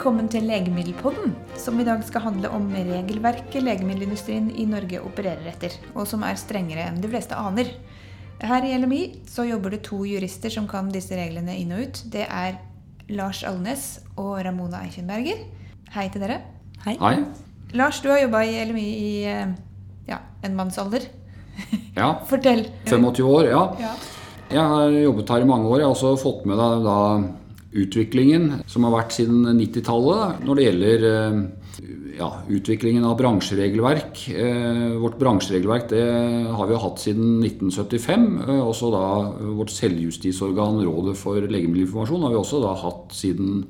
Velkommen til Legemiddelpodden, som i dag skal handle om regelverket legemiddelindustrien i Norge opererer etter, og som er strengere enn de fleste aner. Her i LMI så jobber det to jurister som kan disse reglene inn og ut. Det er Lars Alnes og Ramona Eichenberger. Hei til dere. Hei. Hei. Lars, du har jobba i LMI i eh, ja, en mannsalder. Ja. Fortell. 25 år, ja. Ja. Jeg har jobbet her i mange år. Jeg har også fått med deg da utviklingen som har vært siden 90-tallet når det gjelder eh, ja, utviklingen av bransjeregelverk. Eh, vårt bransjeregelverk det har vi hatt siden 1975. Eh, også da vårt selvjustisorgan Rådet for legemiddelinformasjon har vi også da hatt siden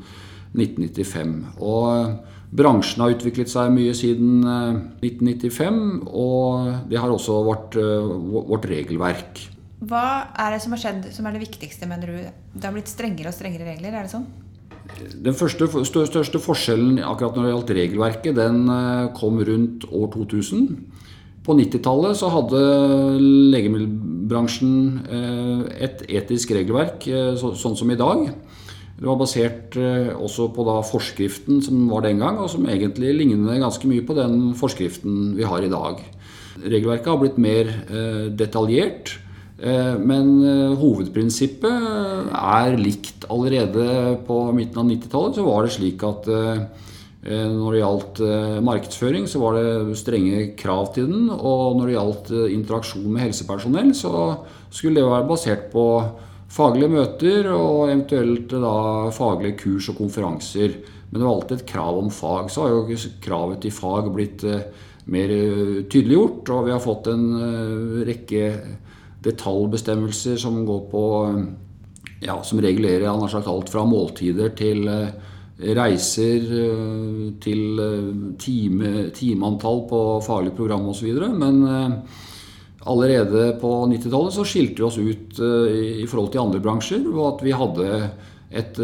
1995. Og bransjen har utviklet seg mye siden eh, 1995, og det har også vårt, eh, vårt regelverk. Hva er det som har skjedd som er det viktigste, mener du? Det har blitt strengere og strengere regler, er det sånn? Den første, stør- største forskjellen akkurat når det gjaldt regelverket, den eh, kom rundt år 2000. På 90-tallet så hadde legemiddelbransjen eh, et etisk regelverk, eh, sånn som i dag. Det var basert også på forskriften som var den gang, og som egentlig ligner ganske mye på den forskriften vi har i dag. Regelverket har blitt mer detaljert. Eh, Men eh, hovedprinsippet er likt. Allerede på midten av 90-tallet så var det slik at eh, når det gjaldt markedsføring, så var det strenge krav til den. Og når det gjaldt interaksjon med helsepersonell, så skulle det være basert på faglige møter og eventuelt da faglige kurs og konferanser. Men det var alltid et krav om fag. Så har jo kravet til fag blitt mer tydeliggjort, og vi har fått en rekke detaljbestemmelser som går på ja, som regulerer alt fra måltider til eh, reiser, eh, til eh, time, timeantall på farlig program osv. Men allerede på 90-tallet så skilte vi oss ut i, forhold til andre bransjer Og at vi hadde et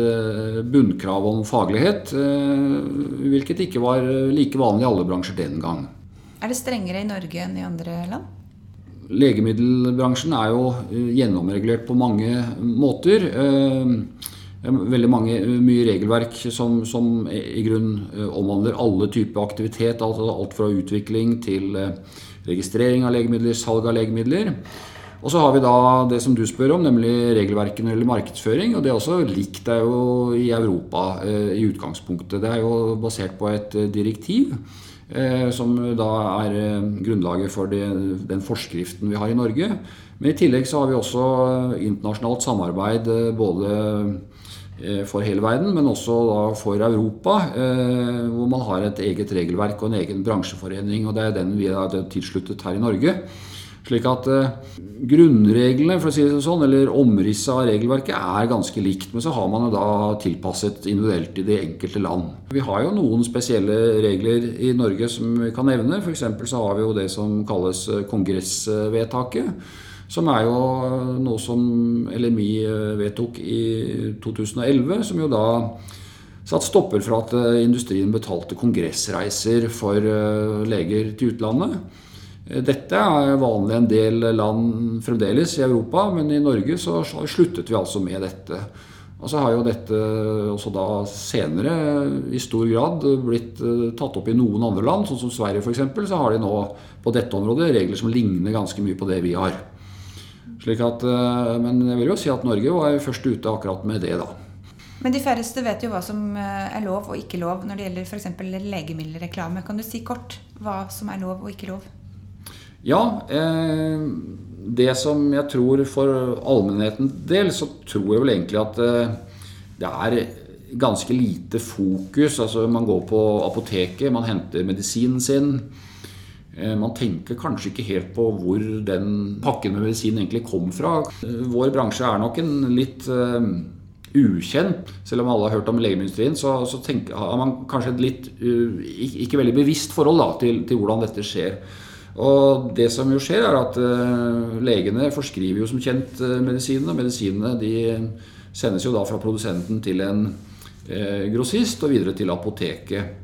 bunnkrav om faglighet, hvilket ikke var like vanlig i alle bransjer den gang. Er det strengere i Norge enn i andre land? Legemiddelbransjen er jo eh, gjennomregulert på mange måter. Eh, er Veldig mange, mye regelverk som, som i grunn eh, omhandler alle typer aktivitet. Altså alt fra utvikling til eh, registrering av legemidler, salg av legemidler. Og så har vi da det som du spør om, nemlig regelverkene eller markedsføring. Og det er også likt det er jo i Europa eh, i utgangspunktet. Det er jo basert på et eh, direktiv. Eh, som da er eh, grunnlaget for det, den forskriften vi har i Norge. Men i tillegg så har vi også eh, internasjonalt samarbeid både for hele verden, men også da for Europa, hvor man har et eget regelverk og en egen bransjeforening. og Det er den vi har tilsluttet her i Norge. Slik at eh, grunnreglene for å si det sånn, eller omrisset av regelverket er ganske likt. Men så har man jo da tilpasset individuelt i det enkelte land. Vi har jo noen spesielle regler i Norge som vi kan nevne. F.eks. så har vi jo det som kalles eh, kongressvedtaket. Som er jo noe som LMI vedtok i 2011, som jo da satt stopper for at eh, industrien betalte kongressreiser for eh, leger til utlandet. Eh, Dette er vanlig i en del land fremdeles i Europa, men i Norge så sluttet vi altså med dette. Og så har jo dette også da senere i stor grad blitt eh, tatt opp i noen andre land, sånn som Sverige f.eks. Så har de nå på dette området regler som ligner ganske mye på det vi har. Slik at, eh, men jeg vil jo si at Norge var først ute akkurat med det, da. Men de færreste vet jo hva som er lov og ikke lov når det gjelder f.eks. legemiddelreklame. Kan du si kort hva som er lov og ikke lov? Ja, eh, det som jeg tror for allmennhetens del, så tror jeg vel egentlig at eh, det er ganske lite fokus. Altså man går på apoteket, man henter medisinen sin. Eh, Man tenker kanskje ikke helt på hvor den pakken med medisin egentlig kom fra. Eh, Vår bransje er nok en litt uh, ukjent. Selv om alle har hørt om legemiddelindustrien, så, så tenker, har man kanskje et litt uh, ikke veldig bevisst forhold da, til, til hvordan dette skjer. Og det som jo skjer, er at uh, legene forskriver jo som kjent uh, medisinene. Og medisinene de sendes jo da fra produsenten til en uh, grossist og videre til apoteket.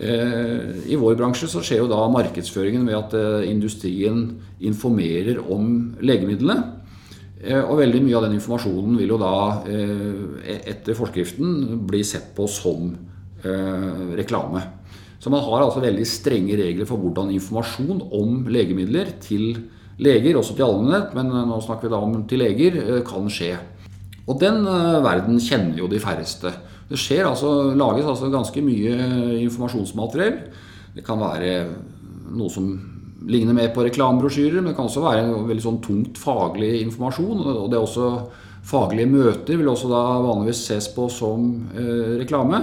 Eh, I vår bransje så skjer jo da markedsføringen ved at eh, industrien informerer om legemidlene. Eh, Og veldig mye av den informasjonen vil jo da eh, etter forskriften bli sett på som reklame. Så man har altså veldig strenge regler for hvordan informasjon om legemidler til leger, også til allmennhet, men nå snakker vi da om til leger, kan skje. Og den verden kjenner jo de færreste. Det skjer altså, lages altså ganske mye informasjonsmateriell. Det kan være noe som ligner mer på reklamebrosjyrer, men det kan også være veldig sånn tungt faglig informasjon. Og det er også faglige møter vil også da vanligvis ses på som eh, reklame.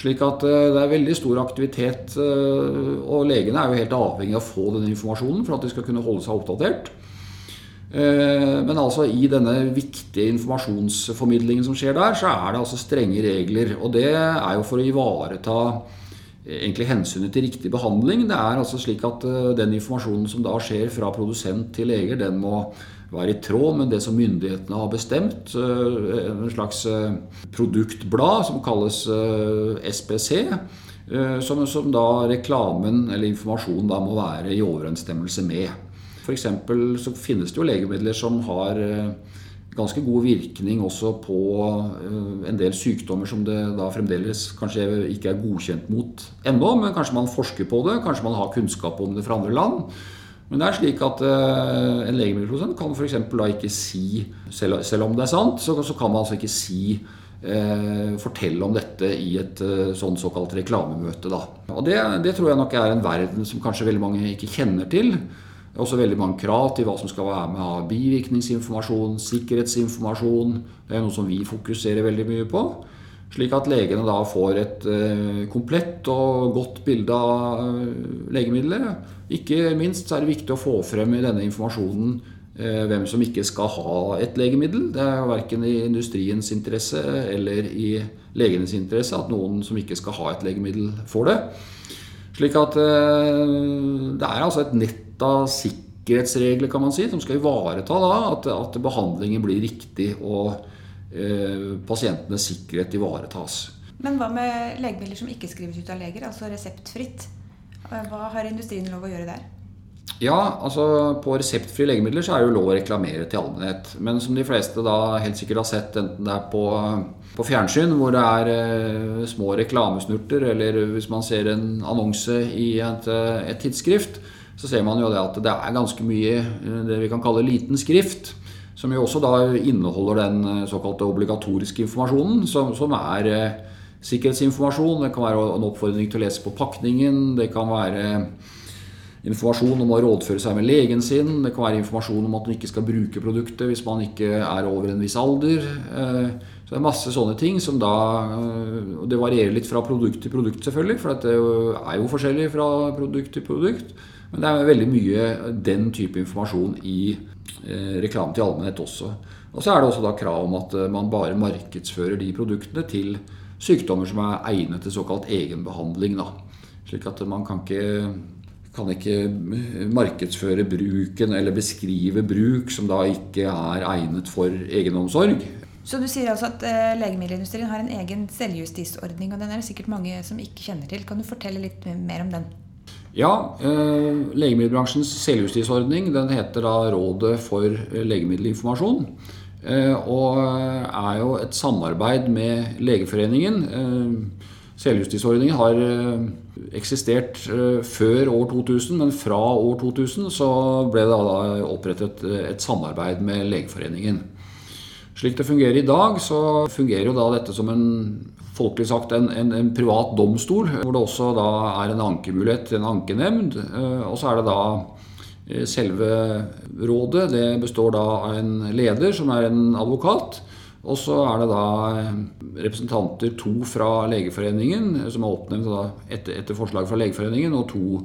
Slik at eh, det er veldig stor aktivitet, eh, og legene er jo helt avhengig av å få den informasjonen for at de skal kunne holde seg oppdatert. Eh, men altså i denne viktige informasjonsformidlingen som skjer der, så er det altså strenge regler. Og det er jo for å ivareta egentlig hensynet til riktig behandling. Det er altså slik at den informasjonen som da skjer fra produsent til leger, den må være i tråd med det som myndighetene har bestemt. Eh, en slags eh, produktblad som kalles eh, SPC. Som, som da reklamen eller informasjonen da må være i overensstemmelse med. F.eks. så finnes det jo legemidler som har ganske god virkning også på en del sykdommer som det da fremdeles kanskje ikke er godkjent mot ennå, men kanskje man forsker på det, kanskje man har kunnskap om det fra andre land. Men det er slik at uh, en legemiddelprodusent kan f.eks. da ikke si, selv, selv, om det er sant, så, så kan man altså ikke si uh, fortelle om dette i et uh, sånn såkalt reklamemøte. Da. Og det, det, tror jeg nok er en verden som kanskje veldig mange ikke kjenner til. Det er også veldig mange krav til hva som skal være med av bivirkningsinformasjon, sikkerhetsinformasjon. Det er noe som vi fokuserer veldig mye på. Slik at legene da får et eh, komplett og godt bilde av eh, legemiddelet. Ikke minst er det viktig å få frem i denne informasjonen eh, hvem som ikke skal ha et legemiddel. Det er verken i industriens interesse eller i legenes interesse at noen som ikke skal ha et legemiddel, får det. Slik at det er altså et nett av sikkerhetsregler kan man si, som skal ivareta da, at, at behandlingen blir riktig og Eh, pasientenes sikkerhet ivaretas. Men hva med legemidler som ikke skrives ut av leger, altså reseptfritt? Eh, hva har industrien lov å gjøre der? Ja, altså På reseptfrie legemidler så er det jo lov å reklamere til allmennhet. Men som de fleste da helt sikkert har sett, enten det er på, på fjernsyn hvor det er eh, små reklamesnurter, eller hvis man ser en annonse i et, et, tidsskrift, så ser man jo det at det er ganske mye det vi kan kalle liten skrift. Som jo også da inneholder den eh, såkalte obligatoriske informasjonen, som, som er eh, sikkerhetsinformasjon. Det kan være en oppfordring til å lese på pakningen. Det kan være informasjon om å rådføre seg med legen sin. Det kan være informasjon om at man ikke skal bruke produktet hvis man ikke er over en viss alder. Eh, så det er masse sånne ting som da Og det varierer litt fra produkt til produkt, selvfølgelig, for det er jo forskjellig fra produkt til produkt. Men det er veldig mye den type informasjon i reklame til allmennhet også. Og så er det også da krav om at eh, man bare markedsfører de produktene til sykdommer som er egnet til såkalt egenbehandling. Da. Slik at man kan ikke, kan ikke markedsføre bruken eller beskrive bruk som da ikke er egnet for egenomsorg. Så du sier altså at legemiddelindustrien har en egen selvjustisordning, og den er det sikkert mange som ikke kjenner til. Kan du fortelle litt mer om den? Ja, eh, legemiddelbransjens selvjustisordning den heter da Rådet for legemiddelinformasjon. Eh, og er jo et samarbeid med Legeforeningen. Eh, selvjustisordningen har eh, eksistert eh, før år 2000, men fra år 2000 så ble det da opprettet eh, et samarbeid med Legeforeningen. Slik det fungerer i dag, så fungerer jo da dette som en folkelig sagt en, en, en, privat domstol, hvor det også da er en ankemulighet til en ankenemnd. Eh, og så er det da eh, selve rådet. Det består da av en leder, som er en advokat. Og så er det da eh, representanter to fra Legeforeningen, som er oppnevnt etter, etter, forslag fra Legeforeningen, og to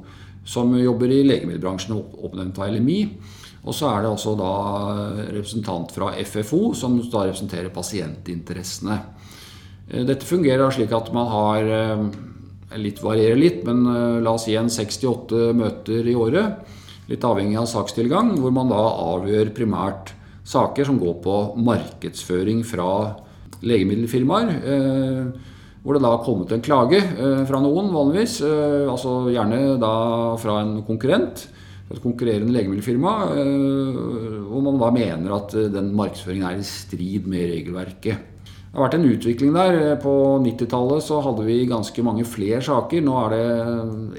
som jobber i legemiddelbransjen, oppnevnt av LMI. Og så er det altså da representant fra FFO, som da representerer pasientinteressene. Eh, dette fungerer slik at man har eh, litt varierer litt, men eh, la oss si en 68 møter i året. Litt avhengig av sakstilgang, hvor man da avgjør primært saker som går på markedsføring fra legemiddelfirmaer. Hvor det da har kommet en klage fra noen, vanligvis. Altså gjerne da fra en konkurrent. Et konkurrerende legemiddelfirma. Hvor man da mener at den markedsføringen er i strid med regelverket. det har vært en utvikling der. På 90-tallet så hadde vi ganske mange flere saker. Nå er det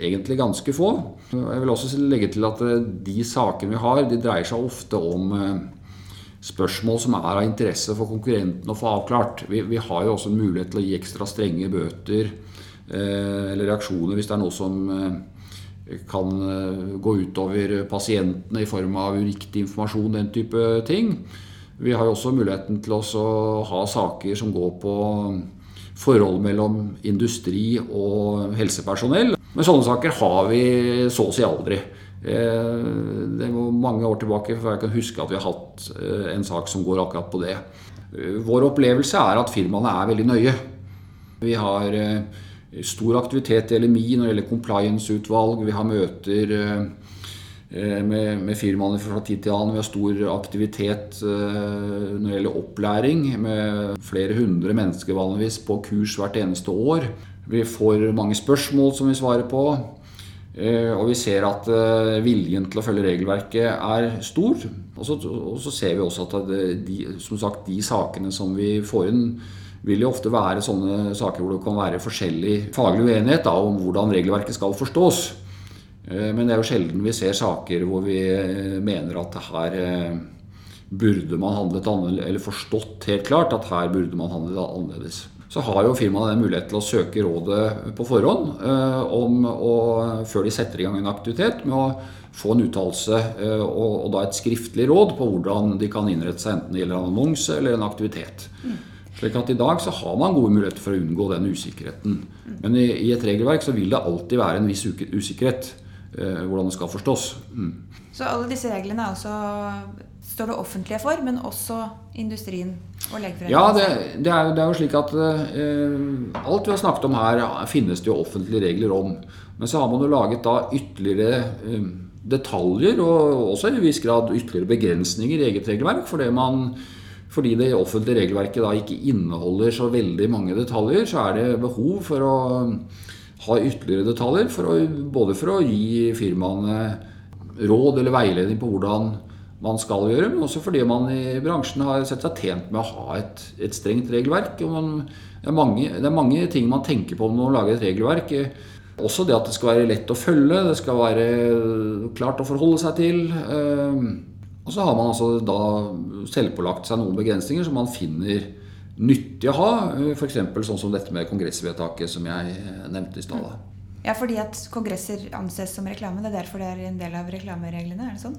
egentlig ganske få. Jeg vil også legge til at de sakene vi har, de dreier seg ofte om spørsmål som er av interesse for konkurrenten å få avklart. Vi, vi har jo også mulighet til å gi ekstra strenge bøter eh, eller reaksjoner hvis det er noe som eh, kan eh, gå utover pasientene i form av uriktig informasjon, den type ting. Vi har også muligheten til å ha saker som går på forhold mellom industri og helsepersonell. Men sånne saker har vi så å si aldri. Eh, det var mange år tilbake før jeg kan huske at vi har hatt eh, en sak som går akkurat på det. Vår opplevelse er at firmaene er veldig nøye. Vi har stor aktivitet i LMI når det gjelder compliance-utvalg. Vi har møter med, med firmaene fra tid til annen. Vi har stor aktivitet når det gjelder opplæring, med flere hundre mennesker vanligvis på kurs hvert eneste år. Vi får mange spørsmål som vi svarer på. Eh, og vi ser at eh, viljen til å følge regelverket er stor. Og så, og så ser vi også at de, som sagt, de sakene som vi får inn, vil jo ofte være sånne saker hvor det kan være forskjellig faglig uenighet da, om hvordan regelverket skal forstås. Eh, men det er jo sjelden vi ser saker hvor vi mener at her burde man handlet annerledes, eller forstått helt klart at her burde man handlet annerledes så har jo firmaene den mulighet til å søke rådet på forhånd eh, om å, før de setter i gang en aktivitet, med å få en uttalelse eh, og, da et skriftlig råd på hvordan de kan innrette seg, enten det gjelder annonse eller en aktivitet. Mm. Slik at I dag så har man gode muligheter for å unngå den usikkerheten. Men i, i, et regelverk så vil det alltid være en viss usikkerhet eh, hvordan det skal forstås. Mm. Så alle disse reglene er også står det offentlige for, men også industrien og legeforeningen? Ja, det, det, er, det, er, jo slik at eh, alt vi har snakket om her, finnes det jo offentlige regler om. Men så har man jo laget da ytterligere eh, detaljer, og også i viss grad ytterligere begrensninger i eget regelverk. Fordi, man, fordi det offentlige regelverket da ikke inneholder så veldig mange detaljer, så er det behov for å ha ytterligere detaljer, for å, både for å gi firmaene råd eller veiledning på hvordan man skal gjøre, men også fordi man i bransjen har sett seg tjent med å ha et, et strengt regelverk. Man, det, er mange, det, er mange, ting man tenker på når man lager et regelverk. Også det at det skal være lett å følge, det skal være klart å forholde seg til. Eh, og så har man altså da selvpålagt seg noen begrensninger som man finner nyttig å ha. F.eks. sånn som dette med kongressvedtaket som jeg nevnte i stad. Ja, fordi at kongresser anses som reklame. Det er derfor det er en del av reklamereglene? er det sånn?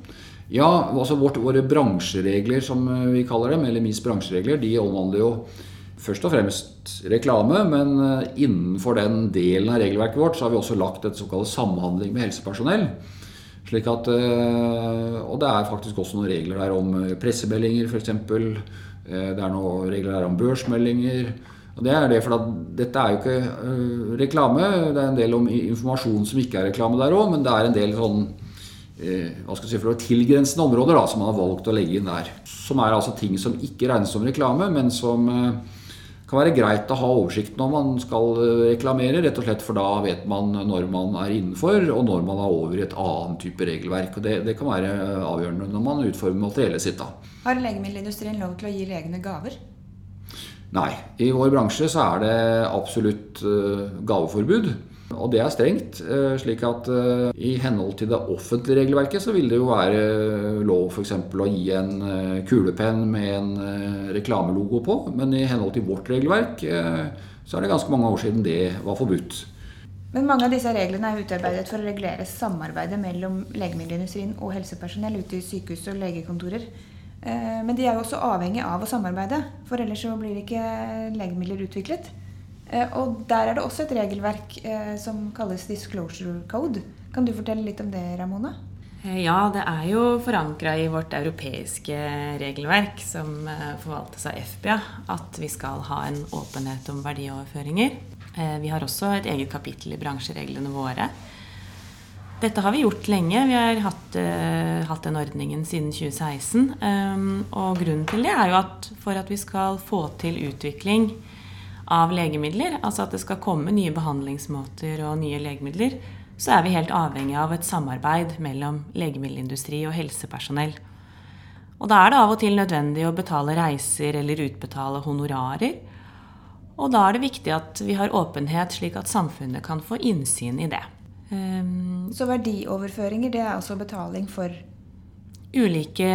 Ja, altså vårt, våre bransjeregler, som vi kaller dem, eller MIS bransjeregler, de omhandler jo først og fremst reklame, men eh, innenfor den delen av regelverket vårt så har vi også lagt et såkalt samhandling med helsepersonell. Slik at, eh, og det er faktisk også noen regler der om pressemeldinger, f.eks. Eh, det er noen regler der om børsmeldinger. Og det er det, for Dette er jo ikke reklame. Det er en del om informasjon som ikke er reklame der òg, men det er en del sånn hva skal si, for tilgrensende områder da, som man har valgt å legge inn der. Som er altså ting som ikke regnes som reklame, men som kan være greit å ha oversikt når man skal reklamere, rett og slett for da vet man når man er innenfor, og når man er over i et annet type regelverk. og Det, det kan være avgjørende når man utformer materiellet sitt. da. Har legemiddelindustrien lov til å gi legene gaver? Nei. I vår bransje så er det absolutt uh, gaveforbud. Og det er strengt. Uh, slik at uh, i henhold til det offentlige regelverket så vil det jo være lov f.eks. å gi en kulepenn med en reklamelogo på. Men i henhold til vårt regelverk så er det ganske mange år siden det var forbudt. Men mange av disse reglene er utarbeidet for å regulere samarbeidet mellom legemiddelindustrien og helsepersonell ute i sykehus og legekontorer. Eh, men de er jo også avhengig av å samarbeide, for ellers så blir ikke legemidler utviklet. Eh, og der er det også et regelverk eh, som kalles disclosure code. Kan du fortelle litt om det, Ramona? Ja, det er jo forankra i vårt europeiske regelverk, som forvaltes av FBA, at vi skal ha en åpenhet om verdioverføringer. Vi har også et eget kapittel i bransjereglene våre dette har vi gjort lenge. Vi har hatt, uh, hatt den ordningen siden 2016. Um, og grunnen til det er jo at for at vi skal få til utvikling av legemidler, altså at det skal komme nye behandlingsmåter og nye legemidler, så er vi helt avhengig av et samarbeid mellom legemiddelindustri og helsepersonell. Og da er det av og til nødvendig å betale reiser eller utbetale honorarer. Og da er det viktig at vi har åpenhet, slik at samfunnet kan få innsyn i det. Um, Så verdioverføringer, det er altså betaling for Ulike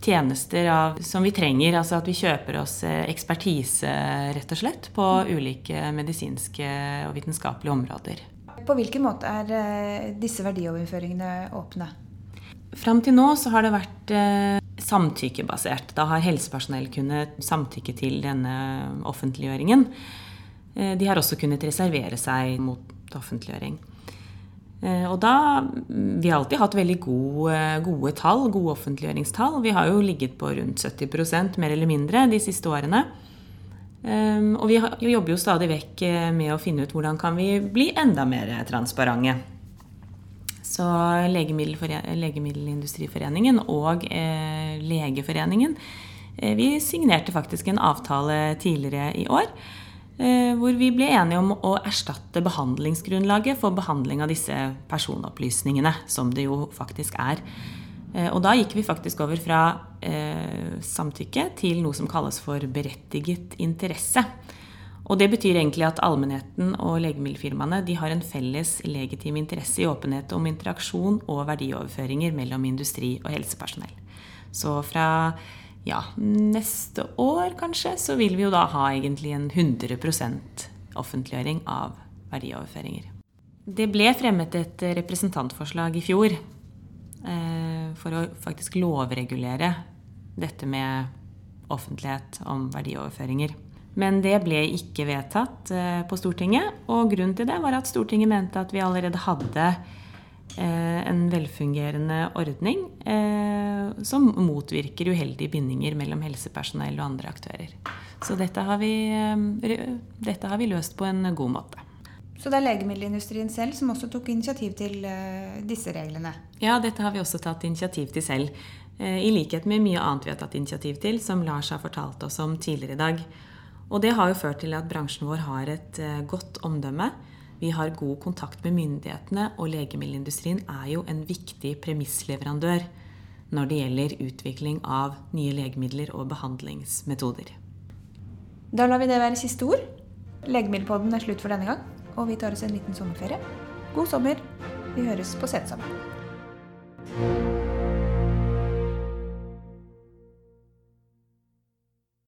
tjenester av, som vi trenger. Altså at vi kjøper oss eh, ekspertise, rett og slett, på ulike medisinske og vitenskapelige områder. På hvilken måte er eh, disse verdioverføringene åpne? Fram til nå så har det vært eh, samtykkebasert. Da har helsepersonell kunnet samtykke til denne offentliggjøringen. De har også kunnet reservere seg mot offentliggjøring. Eh, og da Vi har alltid hatt veldig gode, gode tall, gode offentliggjøringstall. Vi har jo ligget på rundt 70% mer eller mindre de siste årene. Og vi jobber jo stadig vekk med å finne ut hvordan kan vi bli enda mer transparente. Så Legemiddelindustriforeningen og eh, Legeforeningen eh, vi signerte faktisk en avtale tidligere i år eh, hvor vi ble enige om å erstatte behandlingsgrunnlaget for behandling av disse personopplysningene, som det jo faktisk er. Eh, og da gikk vi faktisk over fra eh, samtykke til noe som kalles for berettiget interesse. Og det betyr egentlig at allmennheten og legemiddelfirmaene de har en felles legitim interesse i åpenhet om interaksjon og verdioverføringer mellom industri og helsepersonell. Så fra ja, neste år kanskje, så vil vi jo da ha egentlig en 100% offentliggjøring av verdioverføringer. Det ble fremmet et representantforslag i fjor eh, for å faktisk lovregulere dette med offentlighet om verdioverføringer. Men det ble ikke vedtatt eh, på Stortinget. Og grunnen til det var at Stortinget mente at vi allerede hadde en velfungerende ordning eh, som motvirker uheldige bindinger mellom helsepersonell og andre aktører. Så dette har, vi, dette har vi løst på en god måte. Så det er legemiddelindustrien selv som også tok initiativ til disse reglene? Ja, dette har vi også tatt initiativ til selv. I likhet med mye annet vi har tatt initiativ til, som Lars har fortalt oss om tidligere i dag. Og det har jo ført til at bransjen vår har et eh, godt omdømme. Vi har god kontakt med myndighetene, og legemiddelindustrien er jo en viktig premissleverandør når det gjelder utvikling av nye legemidler og behandlingsmetoder. Da lar vi det være siste ord. Legemiddelpodden er slutt for denne gang, og vi tar oss en liten sommerferie. God sommer. Vi høres på sensommeren.